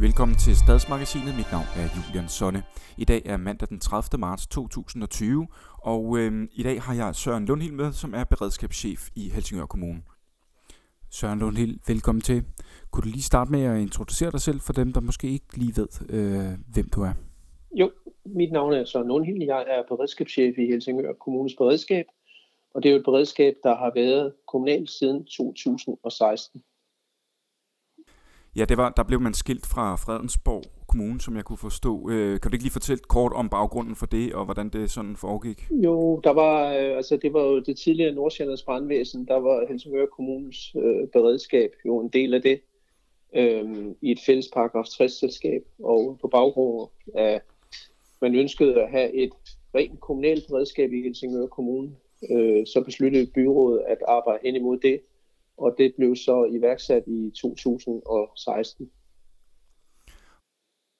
Velkommen til Stadsmagasinet. Mit navn er Julian Sonne. I dag er mandag den 30. marts 2020, og øh, i dag har jeg Søren Lundhild med, som er beredskabschef i Helsingør Kommune. Søren Lundhild, velkommen til. Kunne du lige starte med at introducere dig selv for dem, der måske ikke lige ved, øh, hvem du er? Jo, mit navn er Søren Lundhild. Jeg er beredskabschef i Helsingør Kommunes Beredskab, og det er jo et beredskab, der har været kommunalt siden 2016. Ja, det var, der blev man skilt fra Fredensborg Kommune, som jeg kunne forstå. Øh, kan du ikke lige fortælle kort om baggrunden for det, og hvordan det sådan foregik? Jo, der var, øh, altså det var jo det tidligere Nordsjællands brandvæsen, der var Helsingør Kommunes øh, beredskab jo en del af det øh, i et fælles paragraf 60-selskab, og på baggrund af, man ønskede at have et rent kommunalt beredskab i Helsingør Kommune, øh, så besluttede byrådet at arbejde hen imod det, og det blev så iværksat i 2016.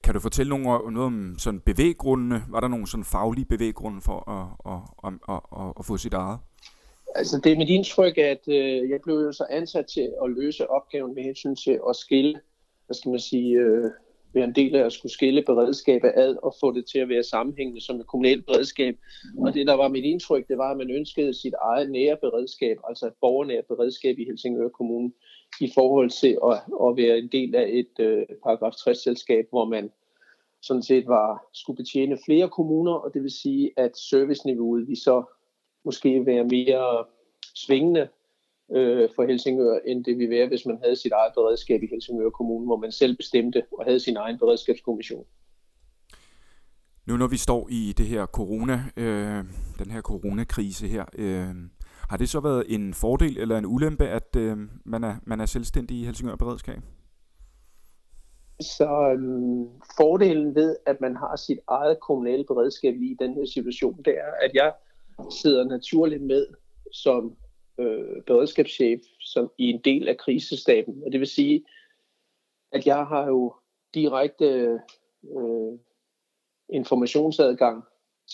Kan du fortælle noget, noget om sådan bevæggrundene? Var der nogle sådan faglige bevæggrunde for at, at, at, at, at få sit eget? Altså det er mit indtryk, at øh, jeg blev jo så ansat til at løse opgaven med hensyn til at skille, hvad skal man sige, øh, være en del af at skulle skille beredskabet ad og få det til at være sammenhængende som et kommunalt beredskab. Og det, der var mit indtryk, det var, at man ønskede sit eget nære beredskab, altså et borgernære beredskab i Helsingør Kommune, i forhold til at, at være en del af et øh, paragraf 60-selskab, hvor man sådan set var, skulle betjene flere kommuner, og det vil sige, at serviceniveauet vi så måske være mere svingende øh, for Helsingør, end det ville være, hvis man havde sit eget beredskab i Helsingør Kommune, hvor man selv bestemte og havde sin egen beredskabskommission. Nu når vi står i det her corona, øh, den her coronakrise her, øh, har det så været en fordel eller en ulempe, at øh, man, er, man er selvstændig i Helsingør Beredskab? Så øhm, fordelen ved, at man har sit eget kommunale beredskab lige i den her situation, det er, at jeg sidder naturligt med som øh, beredskabschef som i en del af krisestaben. Og det vil sige, at jeg har jo direkte øh, informationsadgang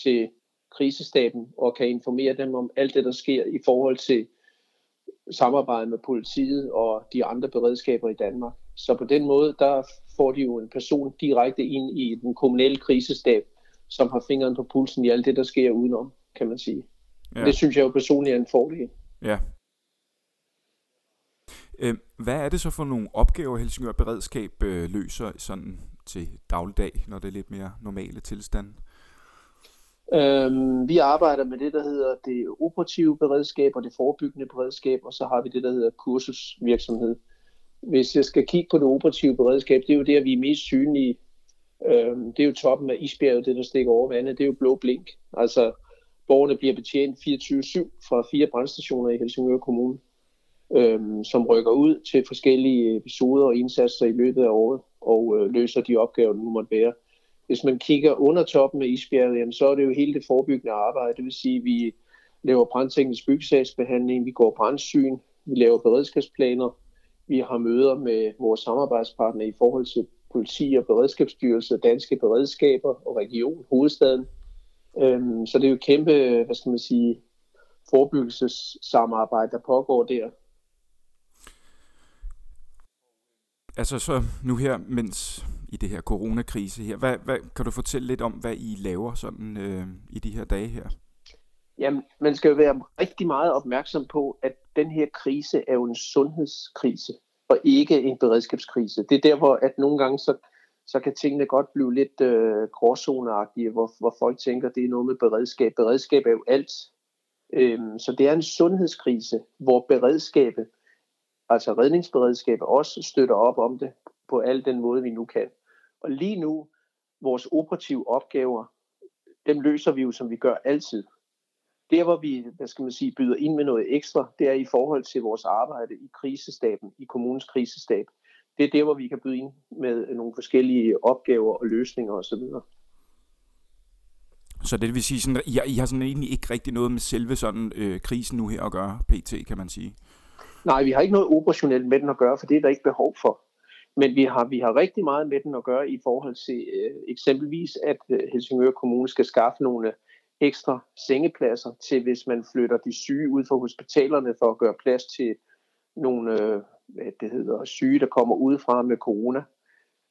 til krisestaben og kan informere dem om alt det, der sker i forhold til samarbejde med politiet og de andre beredskaber i Danmark. Så på den måde, der får de jo en person direkte ind i den kommunale krisestab, som har fingeren på pulsen i alt det, der sker udenom, kan man sige. Ja. Det synes jeg jo personligt er en fordel. Ja. Øh, hvad er det så for nogle opgaver, Helsingør Beredskab øh, løser sådan til dagligdag, når det er lidt mere normale tilstand? Øhm, vi arbejder med det, der hedder det operative beredskab og det forebyggende beredskab, og så har vi det, der hedder kursusvirksomhed. Hvis jeg skal kigge på det operative beredskab, det er jo der, vi er mest synlige. Øhm, det er jo toppen af isbjerget, det der stikker over vandet. Det er jo blå blink. Altså, borgerne bliver betjent 24-7 fra fire brandstationer i Helsingør Kommune øhm, som rykker ud til forskellige episoder og indsatser i løbet af året og øh, løser de opgaver, der nu måtte være. Hvis man kigger under toppen af isbjerget, jamen, så er det jo hele det forebyggende arbejde. Det vil sige, at vi laver brandteknisk byggesagsbehandling, vi går brandsyn, vi laver beredskabsplaner, vi har møder med vores samarbejdspartnere i forhold til politi og beredskabsstyrelse, danske beredskaber og region, hovedstaden. Øhm, så det er jo kæmpe, hvad skal man sige, forebyggelsessamarbejde, der pågår der. Altså så nu her, mens i det her coronakrise her, hvad, hvad, kan du fortælle lidt om, hvad I laver sådan øh, i de her dage her? Jamen, man skal jo være rigtig meget opmærksom på, at den her krise er jo en sundhedskrise, og ikke en beredskabskrise. Det er der, hvor at nogle gange så, så kan tingene godt blive lidt øh, gråzoneagtige, hvor, hvor folk tænker, det er noget med beredskab. Beredskab er jo alt. Øhm, så det er en sundhedskrise, hvor beredskabet altså redningsberedskabet også støtter op om det på al den måde, vi nu kan. Og lige nu, vores operative opgaver, dem løser vi jo, som vi gør altid. Der, hvor vi, hvad skal man sige, byder ind med noget ekstra, det er i forhold til vores arbejde i krisestaben, i kommunens krisestab. Det er der, hvor vi kan byde ind med nogle forskellige opgaver og løsninger osv. Så det vil sige, sådan, I, I har sådan egentlig ikke rigtig noget med selve sådan øh, krisen nu her at gøre, PT, kan man sige? Nej, vi har ikke noget operationelt med den at gøre, for det er der ikke behov for. Men vi har, vi har rigtig meget med den at gøre i forhold til øh, eksempelvis, at øh, Helsingør Kommune skal skaffe nogle ekstra sengepladser til, hvis man flytter de syge ud fra hospitalerne for at gøre plads til nogle øh, hvad det hedder, syge, der kommer udefra med corona.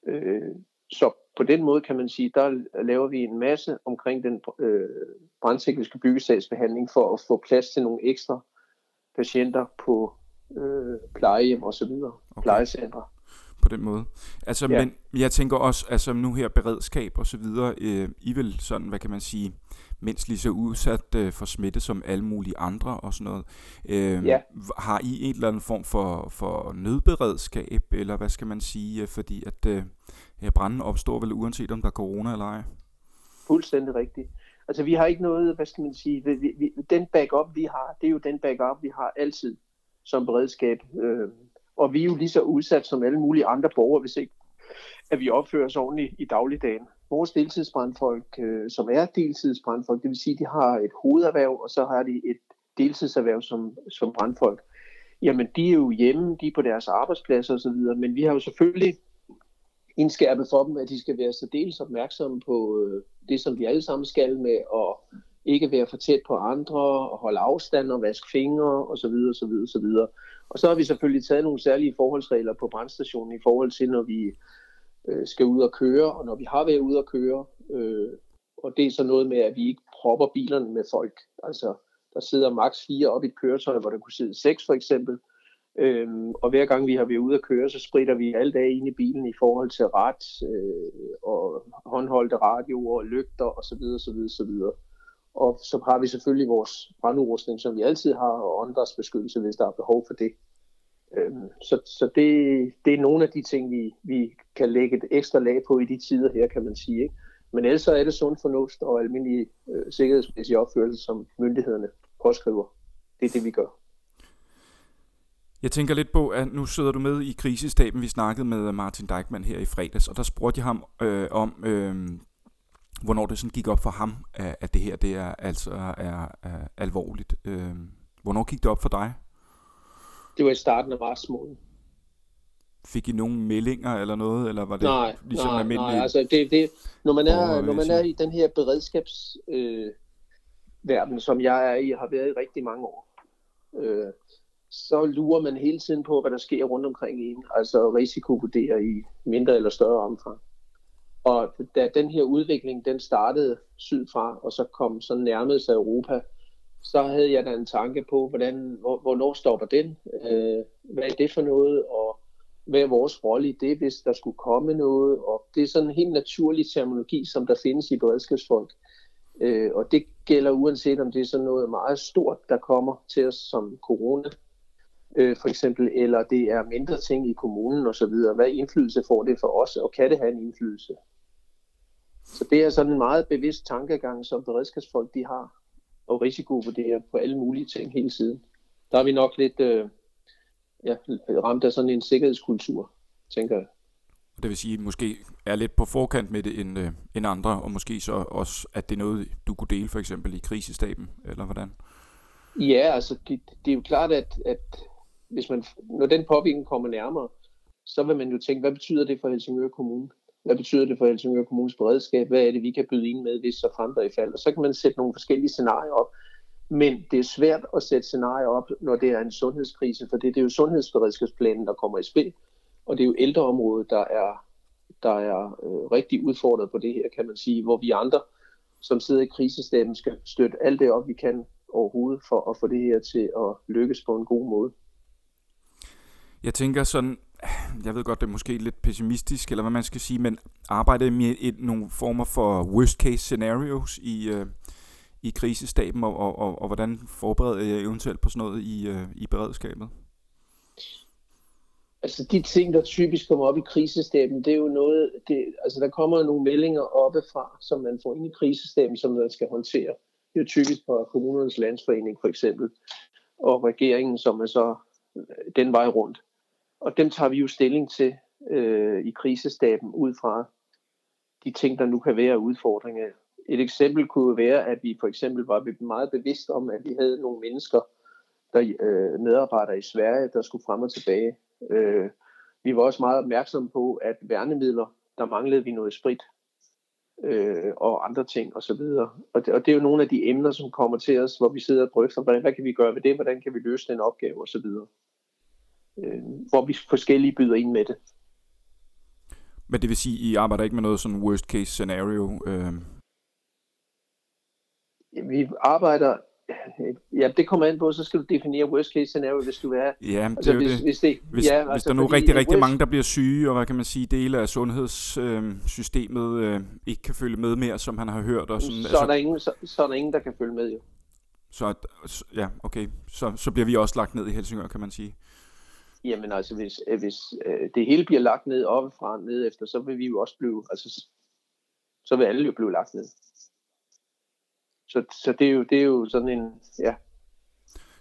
Øh, så på den måde kan man sige, der laver vi en masse omkring den øh, brandtekniske byggesagsbehandling for at få plads til nogle ekstra patienter på øh, plejehjem og så videre, okay. plejecentre på den måde. Altså, ja. men jeg tænker også, altså nu her beredskab og så videre, øh, I vil sådan, hvad kan man sige, mindst lige så udsat øh, for smitte som alle mulige andre og sådan noget. Øh, ja. Har I en eller anden form for, for nødberedskab, eller hvad skal man sige, øh, fordi at øh, branden opstår vel uanset om der er corona eller ej? Fuldstændig rigtigt. Altså vi har ikke noget, hvad skal man sige, vi, vi, den backup vi har, det er jo den backup vi har altid som beredskab. Øh, og vi er jo lige så udsat som alle mulige andre borgere, hvis ikke at vi opfører os ordentligt i dagligdagen. Vores deltidsbrandfolk, øh, som er deltidsbrandfolk, det vil sige, at de har et hovederhverv, og så har de et deltidserhverv som, som brandfolk. Jamen, de er jo hjemme, de er på deres arbejdspladser osv., men vi har jo selvfølgelig indskærpet for dem, at de skal være så dels opmærksomme på øh, det, som vi alle sammen skal med at ikke være for tæt på andre, og holde afstand og vaske fingre osv. osv. osv. Og så har vi selvfølgelig taget nogle særlige forholdsregler på brandstationen i forhold til, når vi øh, skal ud og køre, og når vi har været ude at køre. Øh, og det er så noget med, at vi ikke propper bilerne med folk. Altså, der sidder maks fire op i et køretøj, hvor der kunne sidde seks for eksempel. Øhm, og hver gang vi har været ude at køre, så spritter vi alle dage ind i bilen i forhold til ret øh, og håndholdte radioer og lygter osv. så videre Og så har vi selvfølgelig vores brandudrustning, som vi altid har, og åndedrætsbeskyttelse, hvis der er behov for det. Øhm, så så det, det er nogle af de ting, vi, vi kan lægge et ekstra lag på i de tider her, kan man sige. Ikke? Men ellers er det sund fornuft og almindelig øh, sikkerhedsmæssig opførelse, som myndighederne påskriver. Det er det, vi gør. Jeg tænker lidt på, at nu sidder du med i krisestaben. Vi snakkede med øh, Martin Deichmann her i fredags, og der spurgte jeg ham øh, om, øh, hvornår det sådan gik op for ham, at det her det er altså er, er alvorligt. Øh, hvornår gik det op for dig? Det var i starten af marts måned. Fik I nogle meldinger eller noget, eller var det nej, ligesom nej, almindeligt? Nej, altså det, det, når man er, når man er i den her beredskabs øh, som jeg er i, har været i rigtig mange år, øh, så lurer man hele tiden på, hvad der sker rundt omkring en, altså risikovurderer i mindre eller større omfang. Og da den her udvikling, den startede sydfra, og så kom så nærmede sig Europa, så havde jeg da en tanke på, hvordan, hvor, hvornår stopper den? Øh, hvad er det for noget? Og hvad er vores rolle i det, hvis der skulle komme noget? Og det er sådan en helt naturlig terminologi, som der findes i beredskabsfolk. Øh, og det gælder uanset om det er sådan noget meget stort, der kommer til os som corona, øh, for eksempel, eller det er mindre ting i kommunen osv. Hvad indflydelse får det for os, og kan det have en indflydelse? Så det er sådan en meget bevidst tankegang, som beredskabsfolk de har, og risikovurdere på alle mulige ting hele tiden. Der er vi nok lidt øh, ja, ramt af sådan en sikkerhedskultur, tænker jeg. Det vil sige, at måske er lidt på forkant med det end, øh, end andre, og måske så også, at det er noget, du kunne dele for eksempel i krisestaben, eller hvordan? Ja, altså det, det er jo klart, at, at hvis man, når den påvirkning kommer nærmere, så vil man jo tænke, hvad betyder det for Helsingør Kommune? Hvad betyder det for Helsingør Kommunes beredskab? Hvad er det, vi kan byde ind med, hvis så frem der i fald? Og så kan man sætte nogle forskellige scenarier op. Men det er svært at sætte scenarier op, når det er en sundhedskrise, for det, det er jo sundhedsberedskabsplanen, der kommer i spil. Og det er jo ældreområdet, der er, der er øh, rigtig udfordret på det her, kan man sige, hvor vi andre, som sidder i krisestaben, skal støtte alt det op, vi kan overhovedet for at få det her til at lykkes på en god måde. Jeg tænker sådan, jeg ved godt, det er måske lidt pessimistisk, eller hvad man skal sige, men arbejder med et, nogle former for worst case scenarios i, øh, i krisestaben, og, og, og, og hvordan forbereder jeg eventuelt på sådan noget i, øh, i beredskabet? Altså de ting, der typisk kommer op i krisestaben, det er jo noget, det, altså der kommer nogle meldinger oppefra, som man får ind i krisestaben, som man skal håndtere. Det er jo typisk på kommunernes landsforening for eksempel, og regeringen, som er så øh, den vej rundt. Og dem tager vi jo stilling til øh, i krisestaben ud fra de ting, der nu kan være udfordringer. Et eksempel kunne være, at vi for eksempel var meget bevidst om, at vi havde nogle mennesker, der øh, medarbejdere i Sverige, der skulle frem og tilbage. Øh, vi var også meget opmærksomme på, at værnemidler, der manglede vi noget sprit øh, og andre ting osv. Og, og, det, og det er jo nogle af de emner, som kommer til os, hvor vi sidder og drøfter, hvordan, hvad kan vi gøre ved det, hvordan kan vi løse den opgave osv øh, hvor vi forskellige byder ind med det. Men det vil sige, I arbejder ikke med noget sådan worst case scenario? Øh... Vi arbejder Ja, det kommer an på, så skal du definere worst case scenario, hvis du er... Ja, det altså, er hvis, det. Hvis, det, hvis, ja, hvis altså, der nu er rigtig, rigtig worst... mange, der bliver syge, og hvad kan man sige, dele af sundhedssystemet øh, ikke kan følge med mere, som han har hørt. Og sådan, så, altså, er der ingen, så, så er der ingen, der kan følge med, jo. Så, ja, okay. Så, så bliver vi også lagt ned i Helsingør, kan man sige. Jamen altså, hvis, øh, hvis øh, det hele bliver lagt ned oppefra ned efter, så vil vi jo også blive, altså, så vil alle jo blive lagt ned. Så, så det, er jo, det er jo sådan en, ja.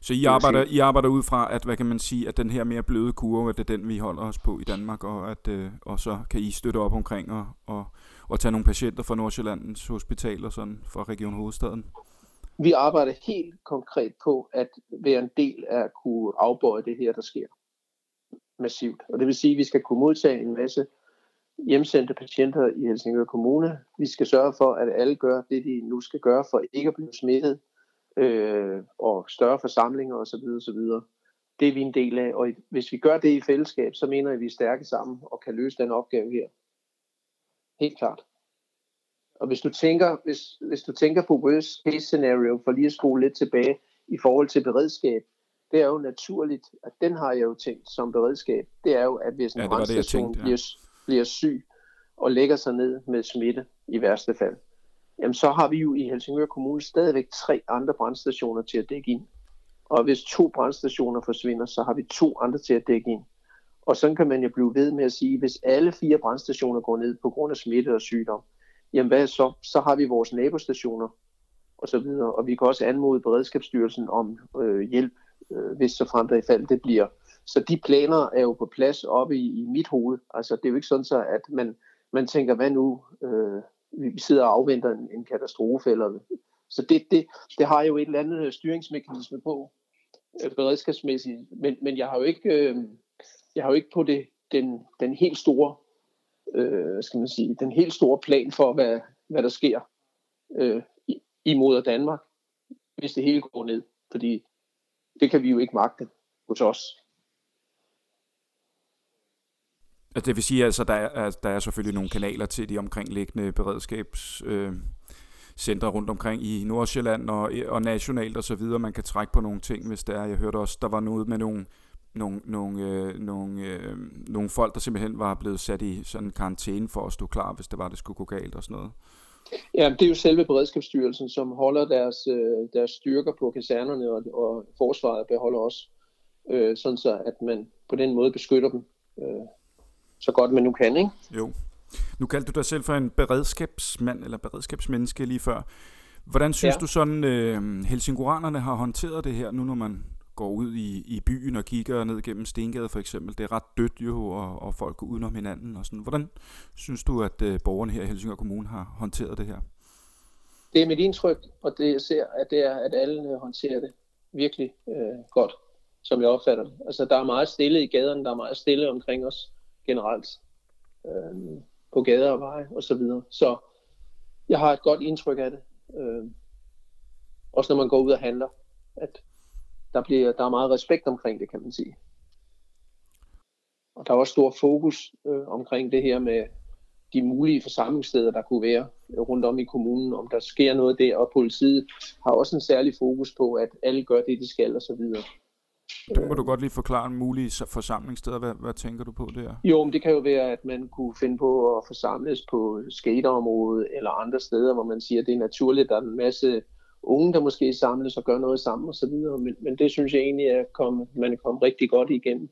Så I arbejder, I arbejder ud fra, at hvad kan man sige, at den her mere bløde kurve, at det er den, vi holder os på i Danmark, og, at, øh, og så kan I støtte op omkring og, og, og tage nogle patienter fra Nordsjællandens hospital og sådan fra Region Hovedstaden? Vi arbejder helt konkret på at være en del af at kunne afbøje det her, der sker massivt. Og det vil sige, at vi skal kunne modtage en masse hjemsendte patienter i Helsingør Kommune. Vi skal sørge for, at alle gør det, de nu skal gøre for ikke at blive smittet, øh, og større forsamlinger osv. osv. Det er vi en del af, og hvis vi gør det i fællesskab, så mener jeg, at vi er stærke sammen og kan løse den opgave her. Helt klart. Og hvis du tænker, hvis, hvis du tænker på worst case scenario, for lige at skrue lidt tilbage i forhold til beredskab, det er jo naturligt, at den har jeg jo tænkt som beredskab. Det er jo, at hvis en ja, brandstation ja. bliver, bliver syg og lægger sig ned med smitte i værste fald, jamen så har vi jo i Helsingør Kommune stadigvæk tre andre brandstationer til at dække ind. Og hvis to brandstationer forsvinder, så har vi to andre til at dække ind. Og sådan kan man jo blive ved med at sige, hvis alle fire brandstationer går ned på grund af smitte og sygdom, jamen hvad så? Så har vi vores nabostationer og så videre. Og vi kan også anmode Beredskabsstyrelsen om øh, hjælp, øh, hvis så frem der i fald det bliver så de planer er jo på plads oppe i, i mit hoved. Altså det er jo ikke sådan så, at man, man tænker, hvad nu, øh, vi sidder og afventer en, en katastrofe. Eller, så det, det, det har jo et eller andet øh, styringsmekanisme på, øh, beredskabsmæssigt. Men, men jeg har jo ikke, øh, jeg har jo ikke på det, den, den helt store, øh, skal man sige, den helt store plan for, hvad, hvad der sker øh, imod i moder Danmark, hvis det hele går ned. Fordi det kan vi jo ikke magte hos os. Altså, det vil sige, altså, der er, altså, der er selvfølgelig nogle kanaler til de omkringliggende beredskabscentre øh, rundt omkring i Nordsjælland og, og nationalt og så videre. Man kan trække på nogle ting, hvis der er. Jeg hørte også, der var noget med nogle, nogle, nogle, øh, nogle, øh, nogle folk, der simpelthen var blevet sat i sådan en karantæne for at stå klar, hvis det var, det skulle gå galt og sådan noget. Ja, det er jo selve Beredskabsstyrelsen, som holder deres, øh, deres styrker på kasernerne, og, og forsvaret beholder også, øh, sådan så at man på den måde beskytter dem. Øh, så godt man nu kan, ikke? Jo. Nu kaldte du dig selv for en beredskabsmand eller beredskabsmenneske lige før. Hvordan synes ja. du sådan, øh, Helsingoranerne har håndteret det her, nu når man går ud i, i byen og kigger ned gennem Stengade for eksempel. Det er ret dødt jo, og, og folk går udenom hinanden og sådan. Hvordan synes du, at øh, borgerne her i Helsingør Kommune har håndteret det her? Det er mit indtryk, og det jeg ser, at det er, at alle øh, håndterer det virkelig øh, godt, som jeg opfatter det. Altså, der er meget stille i gaderne, der er meget stille omkring os generelt øh, på gader og veje og så videre. Så jeg har et godt indtryk af det. Øh, også når man går ud og handler, at der, bliver, der er meget respekt omkring det, kan man sige. Og der er også stor fokus øh, omkring det her med de mulige forsamlingssteder, der kunne være rundt om i kommunen, om der sker noget der, og politiet har også en særlig fokus på, at alle gør det, de skal, og så videre. Det må du godt lige forklare en mulig forsamlingssteder. Hvad, hvad tænker du på der? Jo, men det kan jo være, at man kunne finde på at forsamles på skaterområdet eller andre steder, hvor man siger, at det er naturligt, at der er en masse unge, der måske samles og gør noget sammen osv. Men, men det synes jeg egentlig, at kom, man er kommet rigtig godt igennem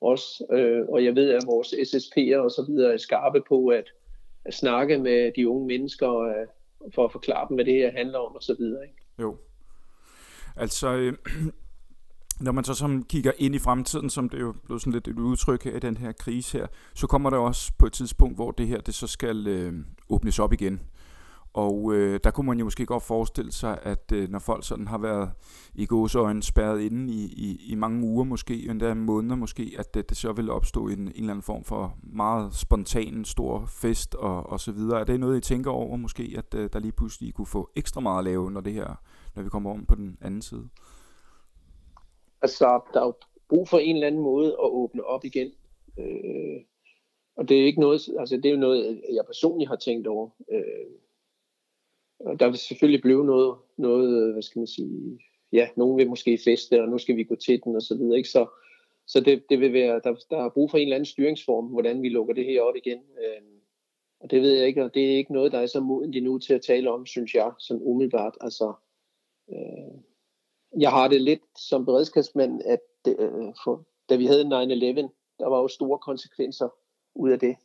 også. Øh, og jeg ved, at vores SSP'er og så videre er skarpe på at, at snakke med de unge mennesker øh, for at forklare dem, hvad det her handler om og så videre. Ikke? Jo. Altså, øh, når man så som kigger ind i fremtiden, som det er jo blevet sådan lidt et udtryk af den her krise her, så kommer der også på et tidspunkt, hvor det her det så skal øh, åbnes op igen. Og øh, der kunne man jo måske godt forestille sig, at øh, når folk sådan har været i gåseøjne spærret inde i, i, i mange uger måske, endda måneder måske, at det, det så vil opstå en, en eller anden form for meget spontan stor fest og, og så videre. Er det noget, I tænker over måske, at øh, der lige pludselig kunne få ekstra meget at lave, når, det her, når vi kommer om på den anden side? Altså, der er jo brug for en eller anden måde at åbne op igen. Øh, og det er ikke noget, altså det er jo noget, jeg personligt har tænkt over. Øh, der vil selvfølgelig blive noget, noget, øh, hvad skal man sige, ja, nogen vil måske feste, og nu skal vi gå til den, og så videre, ikke? Så, så det, det vil være, der, der er brug for en eller anden styringsform, hvordan vi lukker det her op igen. Øh, og det ved jeg ikke, og det er ikke noget, der er så modent endnu til at tale om, synes jeg, som umiddelbart. Altså, øh, jeg har det lidt som beredskabsmand, at øh, for, da vi havde 9-11, der var jo store konsekvenser ud af det.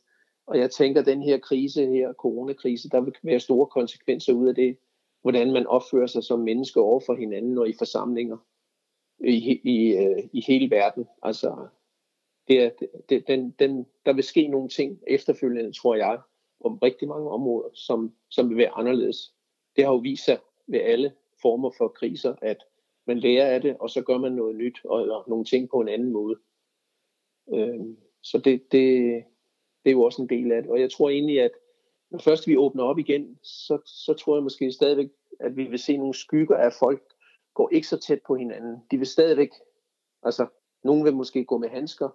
Og jeg tænker, at den her krise her, coronakrise, der vil være store konsekvenser ud af det, hvordan man opfører sig som menneske over for hinanden og i forsamlinger i, i, øh, i hele verden. Altså, det er, det, den, den, der vil ske nogle ting efterfølgende, tror jeg, om rigtig mange områder, som, som vil være anderledes. Det har jo vist sig ved alle former for kriser, at man lærer af det, og så gør man noget nyt, eller nogle ting på en anden måde. Øh, så det, det, det er jo også en del af det. Og jeg tror egentlig, at når først vi åbner op igen, så, så tror jeg måske stadigvæk, at vi vil se nogle skygger af folk går ikke så tæt på hinanden. De vil stadigvæk, altså nogen vil måske gå med handsker,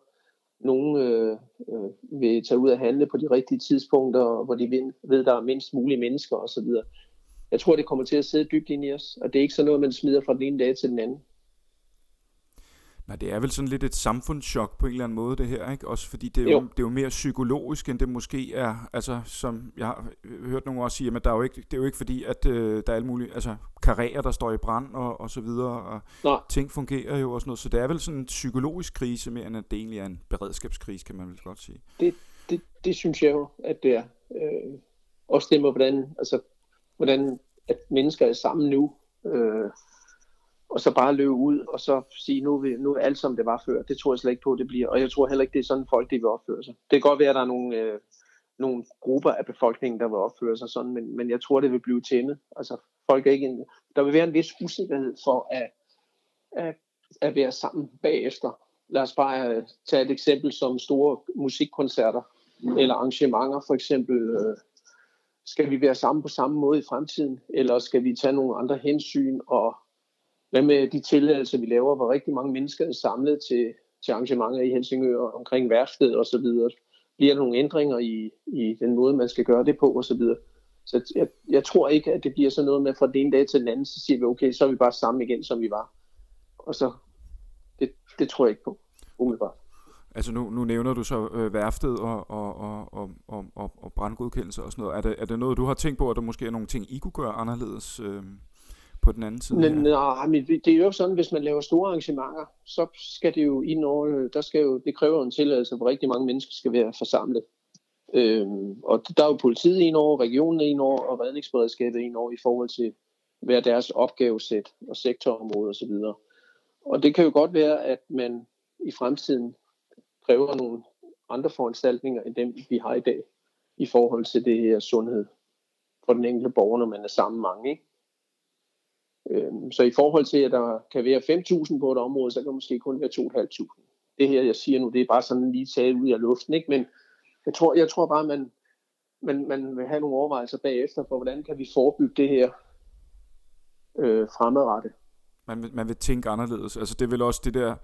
nogen øh, øh, vil tage ud og handle på de rigtige tidspunkter, hvor de ved, ved der er mindst mulige mennesker osv. Jeg tror, det kommer til at sidde dybt ind i os, og det er ikke så noget, man smider fra den ene dag til den anden. Nej, det er vel sådan lidt et samfundschok på en eller anden måde, det her, ikke? Også fordi det er jo, jo. Det er jo mere psykologisk, end det måske er, altså som jeg har hørt nogen også sige, at der er jo ikke, det er jo ikke fordi, at øh, der er alle mulige, altså karrierer, der står i brand og, og så videre, og Nej. ting fungerer jo og sådan noget, så det er vel sådan en psykologisk krise, mere end at det egentlig er en beredskabskrise, kan man vel godt sige. Det, det, det synes jeg jo, at det er. Øh, også det med, hvordan, altså, hvordan at mennesker er sammen nu, øh, og så bare løbe ud, og så sige, nu er, vi, nu er alt som det var før. Det tror jeg slet ikke på, det bliver. Og jeg tror heller ikke, det er sådan, folk de vil opføre sig. Det kan godt være, at der er nogle, øh, nogle grupper af befolkningen, der vil opføre sig sådan, men, men jeg tror, det vil blive tændet. Altså, folk er ikke en, der vil være en vis usikkerhed for at, at, at være sammen bagefter. Lad os bare øh, tage et eksempel som store musikkoncerter eller arrangementer, for eksempel. Øh, skal vi være sammen på samme måde i fremtiden, eller skal vi tage nogle andre hensyn og hvad med de tilladelser, vi laver, hvor rigtig mange mennesker er samlet til, til arrangementer i Helsingør omkring værftet og så videre? Bliver der nogle ændringer i, i den måde, man skal gøre det på og så videre? Så jeg, jeg tror ikke, at det bliver sådan noget med fra den ene dag til den anden, så siger vi, okay, så er vi bare sammen igen, som vi var. Og så, det, det tror jeg ikke på, umiddelbart. Altså nu, nu nævner du så øh, værftet og, og, og, og, og, og, og brandgodkendelse og sådan noget. Er det, er det noget, du har tænkt på, at der måske er nogle ting, I kunne gøre anderledes? Øh? På den anden side? Nej, men det er jo sådan, hvis man laver store arrangementer, så skal det jo ind over, der skal jo, det kræver en tilladelse, hvor rigtig mange mennesker skal være forsamlet. Øhm, og der er jo politiet ind over, regionen ind over, og redningsberedskabet ind over i forhold til, hvad deres opgavesæt og sektorområde osv. Og, og det kan jo godt være, at man i fremtiden kræver nogle andre foranstaltninger, end dem vi har i dag, i forhold til det her sundhed for den enkelte borger, når man er sammen mange. Ikke? Øhm, så i forhold til, at der kan være 5.000 på et område, så kan der måske kun være 2.500. Det her, jeg siger nu, det er bare sådan lige taget ud af luften, ikke? men jeg tror, jeg tror bare, man, man, man vil have nogle overvejelser bagefter for, hvordan kan vi forebygge det her øh, fremadrettet. Man vil, man vil tænke anderledes. Altså det er vel også det der,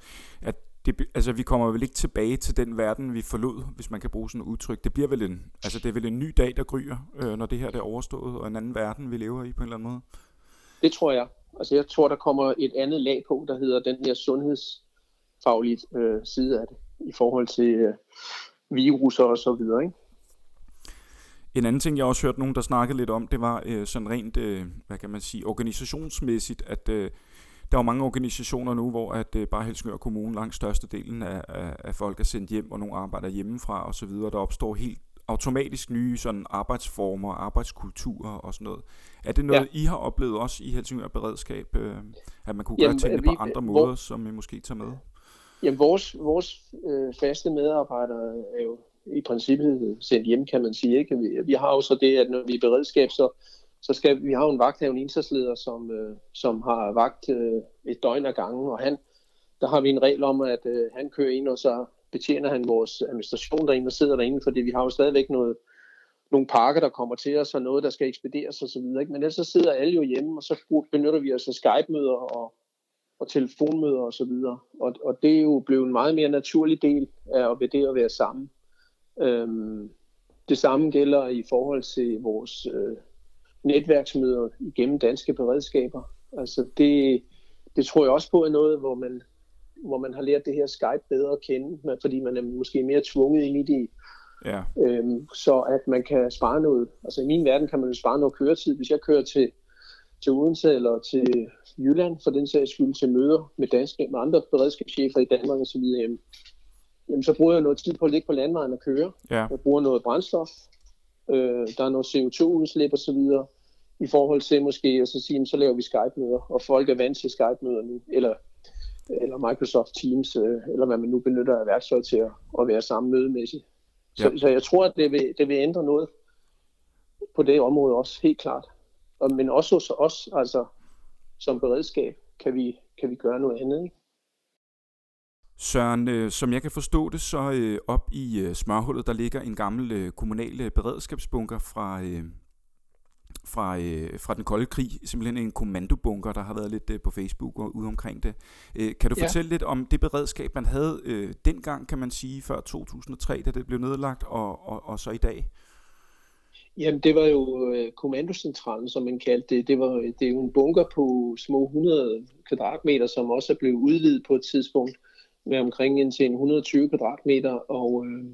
at det, altså vi kommer vel ikke tilbage til den verden, vi forlod, hvis man kan bruge sådan et udtryk. Det bliver vel en, altså det er vel en ny dag, der gryer, øh, når det her er overstået, og en anden verden, vi lever i på en eller anden måde. Det tror jeg. Altså jeg tror, der kommer et andet lag på, der hedder den her sundhedsfaglige øh, side af det, i forhold til øh, viruser og så videre. Ikke? En anden ting, jeg også hørt nogen, der snakkede lidt om, det var øh, sådan rent, øh, hvad kan man sige, organisationsmæssigt, at øh, der er mange organisationer nu, hvor at øh, bare Helsingør Kommune langt størstedelen af, af, af folk er sendt hjem, og nogle arbejder hjemmefra og så videre. Der opstår helt automatisk nye sådan arbejdsformer, arbejdskulturer og sådan noget. Er det noget, ja. I har oplevet også i Helsingør Beredskab, øh, at man kunne Jamen, gøre tingene vi, på andre måder, som I måske tager med? Jamen, vores, vores øh, faste medarbejdere er jo i princippet sendt hjem, kan man sige. Ikke? Vi, vi har jo så det, at når vi er beredskab, så, så skal vi har jo en vagthavende indsatsleder, som, øh, som har vagt øh, et døgn ad gangen, og han, der har vi en regel om, at øh, han kører ind, og så betjener han vores administration derinde og sidder derinde, fordi vi har jo stadigvæk noget, nogle pakker, der kommer til os, og noget, der skal ekspederes osv. Men ellers så sidder alle jo hjemme, og så benytter vi os af Skype-møder og, og telefonmøder osv. Og, og, og det er jo blevet en meget mere naturlig del af det at være sammen. Øhm, det samme gælder i forhold til vores øh, netværksmøder igennem danske beredskaber. Altså det, det tror jeg også på er noget, hvor man, hvor man har lært det her Skype bedre at kende, fordi man er måske mere tvunget ind i det. Ja. Øhm, så at man kan spare noget. Altså i min verden kan man jo spare noget køretid. Hvis jeg kører til, til Odense eller til Jylland, for den sags skyld til møder med, danske, med andre beredskabschefer i Danmark osv., jamen, jamen, så bruger jeg noget tid på at ligge på landvejen og køre. Ja. Jeg bruger noget brændstof. Øh, der er noget CO2-udslip osv i forhold til måske at så sige, så laver vi Skype-møder, og folk er vant til Skype-møder nu, eller, eller Microsoft Teams, øh, eller hvad man nu benytter af værktøj til at, at være sammen mødemæssigt. Så, ja. så jeg tror, at det vil, det vil ændre noget på det område også, helt klart. Og, men også hos os, altså som beredskab, kan vi, kan vi gøre noget andet. Ikke? Søren, øh, som jeg kan forstå det, så øh, op i øh, smørhullet, der ligger en gammel øh, kommunal øh, beredskabsbunker fra, øh, fra, øh, fra den kolde krig, simpelthen en kommandobunker, der har været lidt øh, på Facebook og ude omkring det. Øh, kan du ja. fortælle lidt om det beredskab, man havde øh, dengang, kan man sige, før 2003, da det blev nedlagt, og, og, og så i dag? Jamen, det var jo øh, kommandocentralen, som man kaldte det. Det, var, det er jo en bunker på små 100 kvadratmeter, som også er blevet udvidet på et tidspunkt med omkring en til 120 kvadratmeter. Og, øh,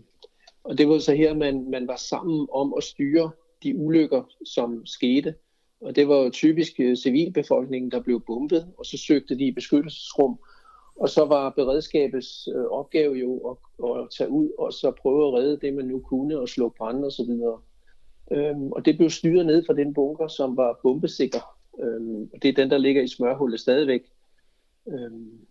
og det var så her, man, man var sammen om at styre de ulykker, som skete. Og det var jo typisk øh, civilbefolkningen, der blev bombet, og så søgte de i beskyttelsesrum. Og så var beredskabets øh, opgave jo at, at tage ud og så prøve at redde det, man nu kunne, og slå så videre. Øhm, og det blev styret ned fra den bunker, som var bombesikker. Øhm, og det er den, der ligger i smørhullet stadigvæk. Øhm,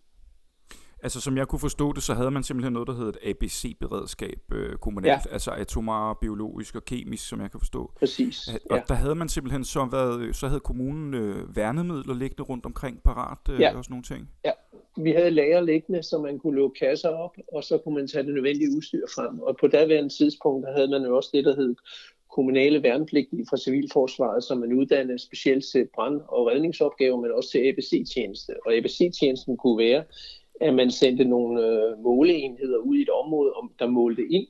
Altså som jeg kunne forstå det, så havde man simpelthen noget, der hed et ABC-beredskab øh, kommunalt, ja. altså atomar, biologisk og kemisk, som jeg kan forstå. Præcis. Og ja. der havde man simpelthen så været, så havde kommunen øh, værnemidler liggende rundt omkring parat øh, ja. og sådan nogle ting. Ja, vi havde lager liggende, så man kunne lukke kasser op, og så kunne man tage det nødvendige udstyr frem. Og på daværende tidspunkt, der havde man jo også det, der hed kommunale værnepligtige fra Civilforsvaret, som man uddannede specielt til brand- og redningsopgaver, men også til ABC-tjeneste. Og ABC-tjenesten kunne være, at man sendte nogle øh, måleenheder ud i et område, om der målte ind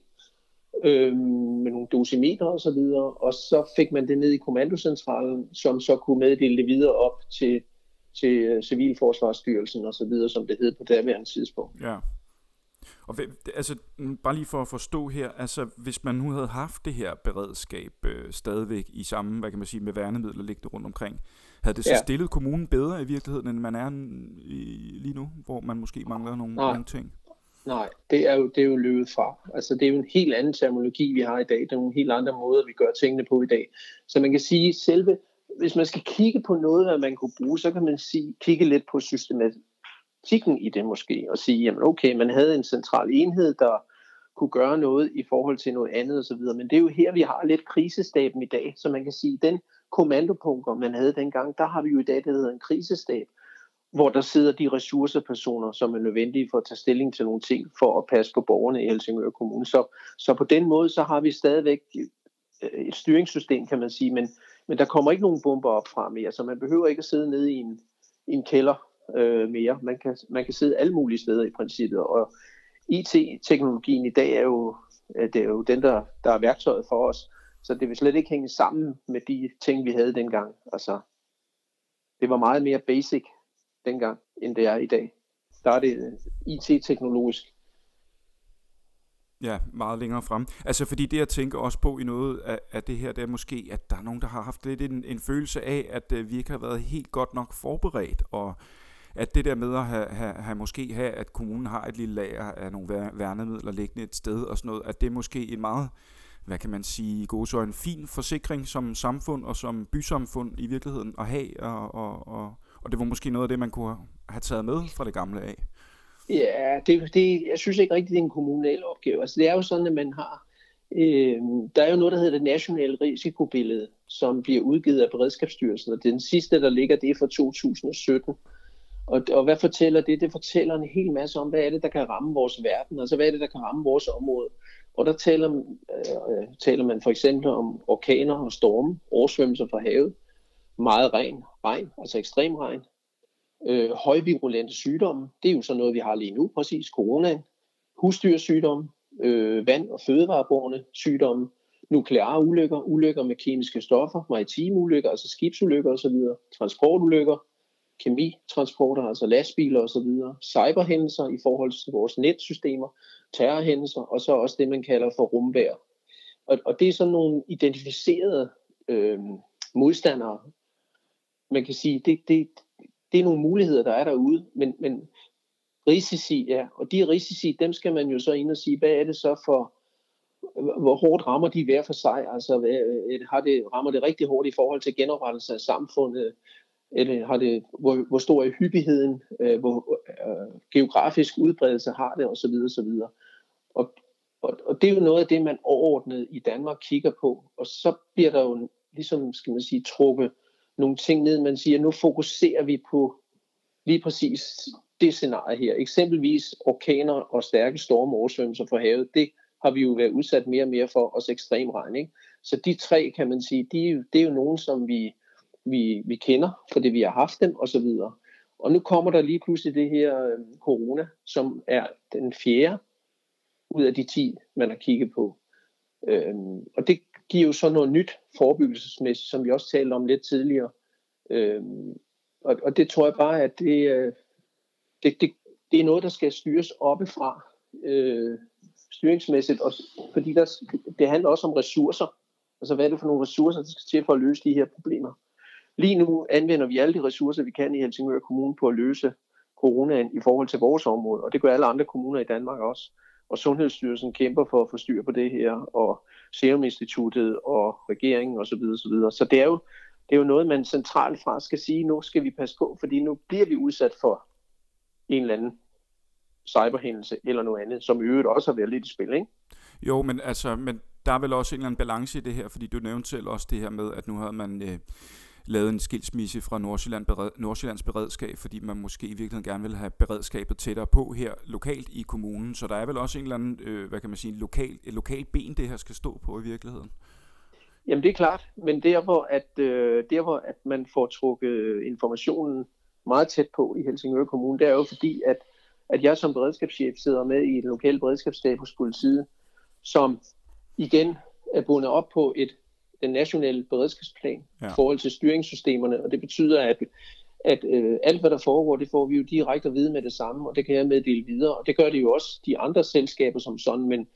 øh, med nogle dosimeter og så videre, og så fik man det ned i kommandocentralen, som så kunne meddele det videre op til, til øh, Civilforsvarsstyrelsen og så videre, som det hed på daværende tidspunkt. Ja. Og altså, bare lige for at forstå her, altså hvis man nu havde haft det her beredskab øh, stadigvæk i samme, hvad kan man sige, med værnemidler liggende rundt omkring, havde det så ja. stillet kommunen bedre i virkeligheden, end man er i, lige nu, hvor man måske mangler nogle, Nej. nogle ting? Nej, det er, jo, det er jo løbet fra. Altså, det er jo en helt anden terminologi, vi har i dag. Det er nogle helt andre måder, vi gør tingene på i dag. Så man kan sige, selve, hvis man skal kigge på noget, hvad man kunne bruge, så kan man sige, kigge lidt på systematikken i det måske, og sige, jamen okay, man havde en central enhed, der kunne gøre noget i forhold til noget andet osv. Men det er jo her, vi har lidt krisestaben i dag, så man kan sige, den kommandopunkter, man havde dengang, der har vi jo i dag, det hedder en krisestab, hvor der sidder de ressourcepersoner, som er nødvendige for at tage stilling til nogle ting, for at passe på borgerne i Helsingør Kommune. Så, så på den måde, så har vi stadigvæk øh, et styringssystem, kan man sige, men, men der kommer ikke nogen bomber op fra mere, så man behøver ikke at sidde nede i en, i en kælder øh, mere. Man kan, man kan sidde alle mulige steder i princippet, og IT-teknologien i dag er jo, øh, det er jo den, der, der er værktøjet for os. Så det vil slet ikke hænge sammen med de ting, vi havde dengang. Altså, det var meget mere basic dengang, end det er i dag. Der er det øh, IT-teknologisk. Ja, meget længere frem. Altså fordi det jeg tænker også på i noget af, af det her, det er måske, at der er nogen, der har haft lidt en, en følelse af, at uh, vi ikke har været helt godt nok forberedt, og at det der med at have, have, have måske have, at kommunen har et lille lager af nogle værnemidler liggende et sted og sådan noget, at det er måske en meget hvad kan man sige, gode så en fin forsikring som samfund og som bysamfund i virkeligheden at have, og, og, og, og det var måske noget af det, man kunne have taget med fra det gamle af. Ja, det, det, jeg synes ikke rigtigt, det er en kommunal opgave. Altså, det er jo sådan, at man har, øh, der er jo noget, der hedder det nationale risikobillede, som bliver udgivet af Beredskabsstyrelsen, og den sidste, der ligger, det er fra 2017. Og, og hvad fortæller det? Det fortæller en hel masse om, hvad er det, der kan ramme vores verden, altså hvad er det, der kan ramme vores område. Og der taler, øh, øh, taler man for eksempel om orkaner og storme, oversvømmelser fra havet, meget regn, regn, altså ekstrem regn, øh, højvirulente sygdomme, det er jo sådan noget, vi har lige nu, præcis corona, husdyrsygdomme, øh, vand- og fødevareborne sygdomme, nukleare ulykker, ulykker med kemiske stoffer, maritime ulykker, altså skibsulykker osv., transportulykker, kemitransporter, altså lastbiler osv., cyberhændelser i forhold til vores netsystemer, terrorhændelser, og så også det, man kalder for rumvær. Og, og det er sådan nogle identificerede øh, modstandere. Man kan sige, det, det, det er nogle muligheder, der er derude, men, men risici, ja, og de risici, dem skal man jo så ind og sige, hvad er det så for, hvor hårdt rammer de hver for sig? Altså, øh, har det, rammer det rigtig hårdt i forhold til genoprettelse af samfundet? Eller har det, hvor, hvor stor er hyppigheden? Øh, hvor øh, geografisk udbredelse har det? Og så videre. Og, og, og det er jo noget af det, man overordnet i Danmark kigger på. Og så bliver der jo ligesom, skal man sige, trukket nogle ting ned. Man siger, nu fokuserer vi på lige præcis det scenarie her. Eksempelvis orkaner og stærke stormoversvømmelser for havet. Det har vi jo været udsat mere og mere for, også ekstrem regn. Ikke? Så de tre, kan man sige, de, det er jo nogen, som vi, vi, vi kender, fordi vi har haft dem og så videre. Og nu kommer der lige pludselig det her øh, corona, som er den fjerde ud af de 10, man har kigget på. Øhm, og det giver jo så noget nyt forebyggelsesmæssigt, som vi også talte om lidt tidligere. Øhm, og, og det tror jeg bare, at det, øh, det, det, det er noget, der skal styres oppefra. Øh, styringsmæssigt, og, fordi der, det handler også om ressourcer. Altså hvad er det for nogle ressourcer, der skal til for at løse de her problemer? Lige nu anvender vi alle de ressourcer, vi kan i Helsingør Kommune på at løse coronaen i forhold til vores område, og det gør alle andre kommuner i Danmark også. Og Sundhedsstyrelsen kæmper for at få styr på det her, og Serum Instituttet og regeringen osv. Så, så, videre. så det er jo det er jo noget, man centralt fra skal sige, nu skal vi passe på, fordi nu bliver vi udsat for en eller anden cyberhændelse eller noget andet, som i øvrigt også har været lidt i spil, ikke? Jo, men altså, men der er vel også en eller anden balance i det her, fordi du nævnte selv også det her med, at nu havde man øh, lavet en skilsmisse fra Nordsjælland bered, Nordsjællands beredskab, fordi man måske i virkeligheden gerne vil have beredskabet tættere på her lokalt i kommunen, så der er vel også en eller anden, øh, hvad kan man sige, lokal, et lokalt ben, det her skal stå på i virkeligheden. Jamen det er klart, men der hvor, at, øh, der hvor at man får trukket informationen meget tæt på i Helsingør Kommune, det er jo fordi, at at jeg som beredskabschef sidder med i et lokalt beredskabsstab hos politiet, som igen er bundet op på et den nationale beredskabsplan ja. i forhold til styringssystemerne, og det betyder, at, at øh, alt hvad der foregår, det får vi jo direkte at vide med det samme, og det kan jeg meddele videre, og det gør det jo også de andre selskaber som sådan, men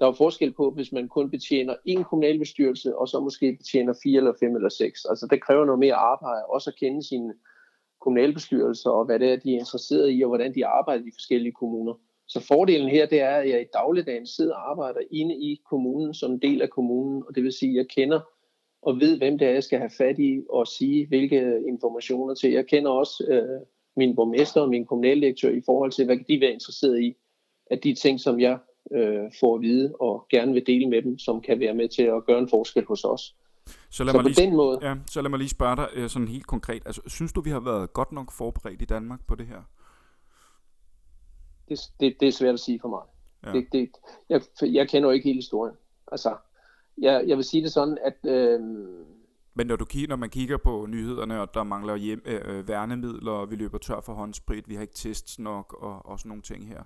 der er forskel på, hvis man kun betjener en kommunalbestyrelse, og så måske betjener fire eller fem eller seks. Altså det kræver noget mere arbejde, også at kende sine kommunalbestyrelser, og hvad det er, de er interesseret i, og hvordan de arbejder i de forskellige kommuner. Så fordelen her, det er, at jeg i dagligdagen sidder og arbejder inde i kommunen som en del af kommunen, og det vil sige, at jeg kender og ved, hvem det er, jeg skal have fat i, og sige, hvilke informationer til. Jeg kender også øh, min borgmester og min kommunaldirektør i forhold til, hvad de vil være interesseret i, at de ting, som jeg øh, får at vide og gerne vil dele med dem, som kan være med til at gøre en forskel hos os. Så, lad så mig lige, den måde... Ja, så lad mig lige spørge dig øh, sådan helt konkret. Altså, synes du, vi har været godt nok forberedt i Danmark på det her? Det, det, det er svært at sige for mig. Ja. Det, det, jeg, jeg kender jo ikke hele historien. Altså, jeg, jeg vil sige det sådan, at... Øh, men når, du kigger, når man kigger på nyhederne, og der mangler hjem, øh, øh værnemidler, og vi løber tør for håndsprit, vi har ikke tests nok, og, og sådan nogle ting her.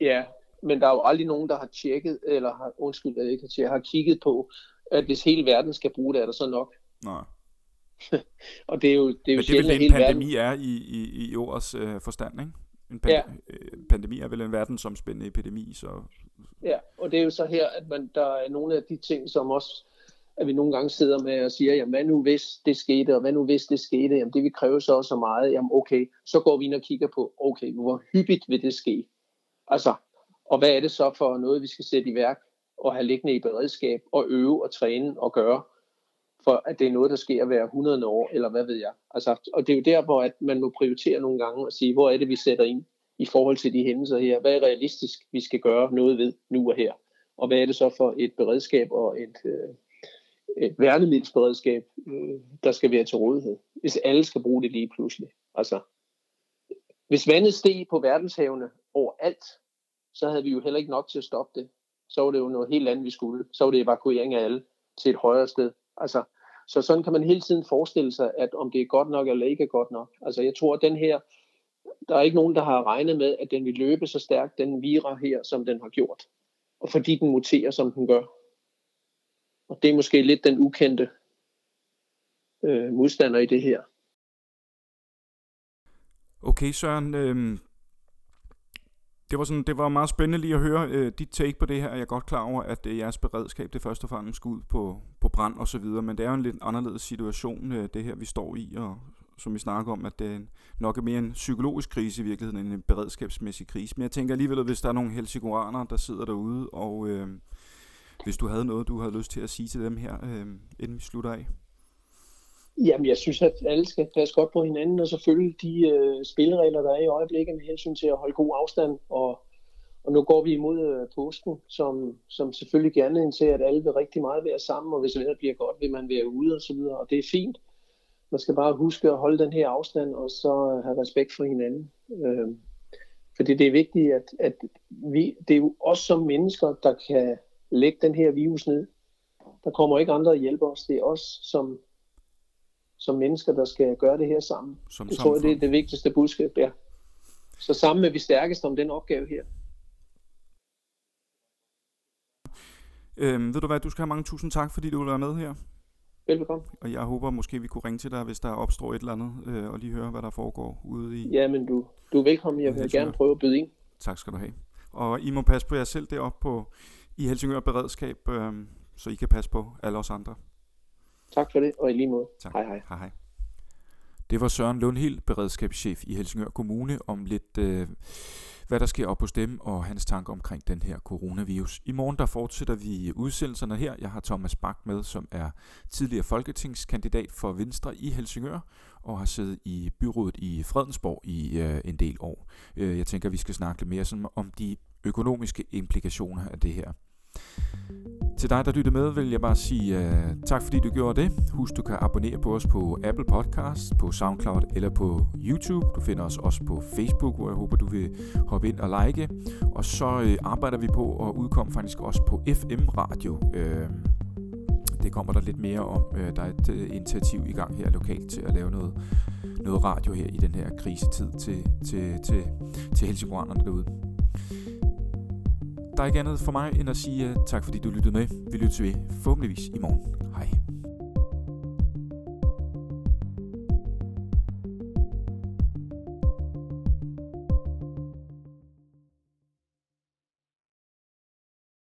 Ja, men der er jo aldrig nogen, der har tjekket, eller har, undskyld, jeg ikke har, tjekket, har kigget på, at hvis hele verden skal bruge det, er der så nok. Nej. og det er jo, det er jo men det er vel det, en pandemi verden... er i, i, i ordets øh, forstand, ikke? En pand- ja. øh, pandemi er vel en verdensomspændende epidemi, så... Ja, og det er jo så her, at man, der er nogle af de ting, som også at vi nogle gange sidder med og siger, jamen hvad nu hvis det skete, og hvad nu hvis det skete, jamen det vil kræve så så meget, jamen okay, så går vi ind og kigger på, okay, hvor hyppigt vil det ske? Altså, og hvad er det så for noget, vi skal sætte i værk og have liggende i beredskab og øve og træne og gøre, for at det er noget, der sker hver 100 år, eller hvad ved jeg. Altså, og det er jo der, hvor at man må prioritere nogle gange og sige, hvor er det, vi sætter ind i forhold til de hændelser her. Hvad er realistisk, vi skal gøre noget ved nu og her? Og hvad er det så for et beredskab og et, øh, et værnemiddelsberedskab, øh, der skal være til rådighed, hvis alle skal bruge det lige pludselig. Altså, hvis vandet steg på verdenshavene overalt, så havde vi jo heller ikke nok til at stoppe det. Så var det jo noget helt andet, vi skulle. Så var det evakuering af alle til et højere sted. Altså, så sådan kan man hele tiden forestille sig, at om det er godt nok eller ikke er godt nok. Altså jeg tror, at den her, der er ikke nogen, der har regnet med, at den vil løbe så stærkt, den vira her, som den har gjort. Og fordi den muterer, som den gør. Og det er måske lidt den ukendte øh, modstander i det her. Okay, Søren. Øh, det var, sådan, det var meget spændende lige at høre øh, dit take på det her. Jeg er godt klar over, at øh, jeres beredskab det første og fremmest skal ud på, på brand og så videre, men det er jo en lidt anderledes situation, øh, det her vi står i, og som vi snakker om, at det er nok er mere en psykologisk krise i virkeligheden end en beredskabsmæssig krise. Men jeg tænker alligevel, at hvis der er nogle helsikoraner, der sidder derude, og øh, hvis du havde noget, du havde lyst til at sige til dem her, øh, inden vi slutter af. Jamen, jeg synes, at alle skal passe godt på hinanden, og selvfølgelig de øh, spilleregler, der er i øjeblikket med hensyn til at holde god afstand. Og, og nu går vi imod øh, påsken, som, som selvfølgelig gerne indser, at alle vil rigtig meget være sammen, og hvis vejret bliver godt, vil man være ude og så videre, og det er fint. Man skal bare huske at holde den her afstand, og så øh, have respekt for hinanden. Øh, fordi det er vigtigt, at, at vi, det er jo os som mennesker, der kan lægge den her virus ned. Der kommer ikke andre at hjælpe os. Det er os som som mennesker, der skal gøre det her sammen. Som det tror jeg, det er det vigtigste budskab, ja. Så sammen er vi stærkest om den opgave her. Øhm, ved du hvad, du skal have mange tusind tak, fordi du vil være med her. Velbekomme. Og jeg håber måske, vi kunne ringe til dig, hvis der opstår et eller andet, øh, og lige høre, hvad der foregår ude i... Ja, men du, du er velkommen. Jeg vil gerne prøve at byde ind. Tak skal du have. Og I må passe på jer selv deroppe på, i Helsingør Beredskab, øh, så I kan passe på alle os andre. Tak for det, og i lige måde. Tak. Hej hej. hej, hej. Det var Søren Lundhild, beredskabschef i Helsingør Kommune, om lidt, øh, hvad der sker op hos dem og hans tanker omkring den her coronavirus. I morgen der fortsætter vi udsendelserne her. Jeg har Thomas Bak med, som er tidligere folketingskandidat for Venstre i Helsingør og har siddet i byrådet i Fredensborg i øh, en del år. Øh, jeg tænker, vi skal snakke lidt mere sådan, om de økonomiske implikationer af det her. Til dig, der lytter med, vil jeg bare sige uh, tak, fordi du gjorde det. Husk, du kan abonnere på os på Apple Podcast, på SoundCloud eller på YouTube. Du finder os også på Facebook, hvor jeg håber, du vil hoppe ind og like. Og så uh, arbejder vi på at udkomme faktisk også på FM-radio. Uh, øh, det kommer der lidt mere om. Uh, der er et uh, initiativ i gang her lokalt til at lave noget, noget radio her i den her krisetid til, til, til, til Helsingborgerne derude. Der er ikke andet for mig end at sige uh, tak fordi du lyttede med. Vi lyttes ved forhåbentligvis i morgen. Hej.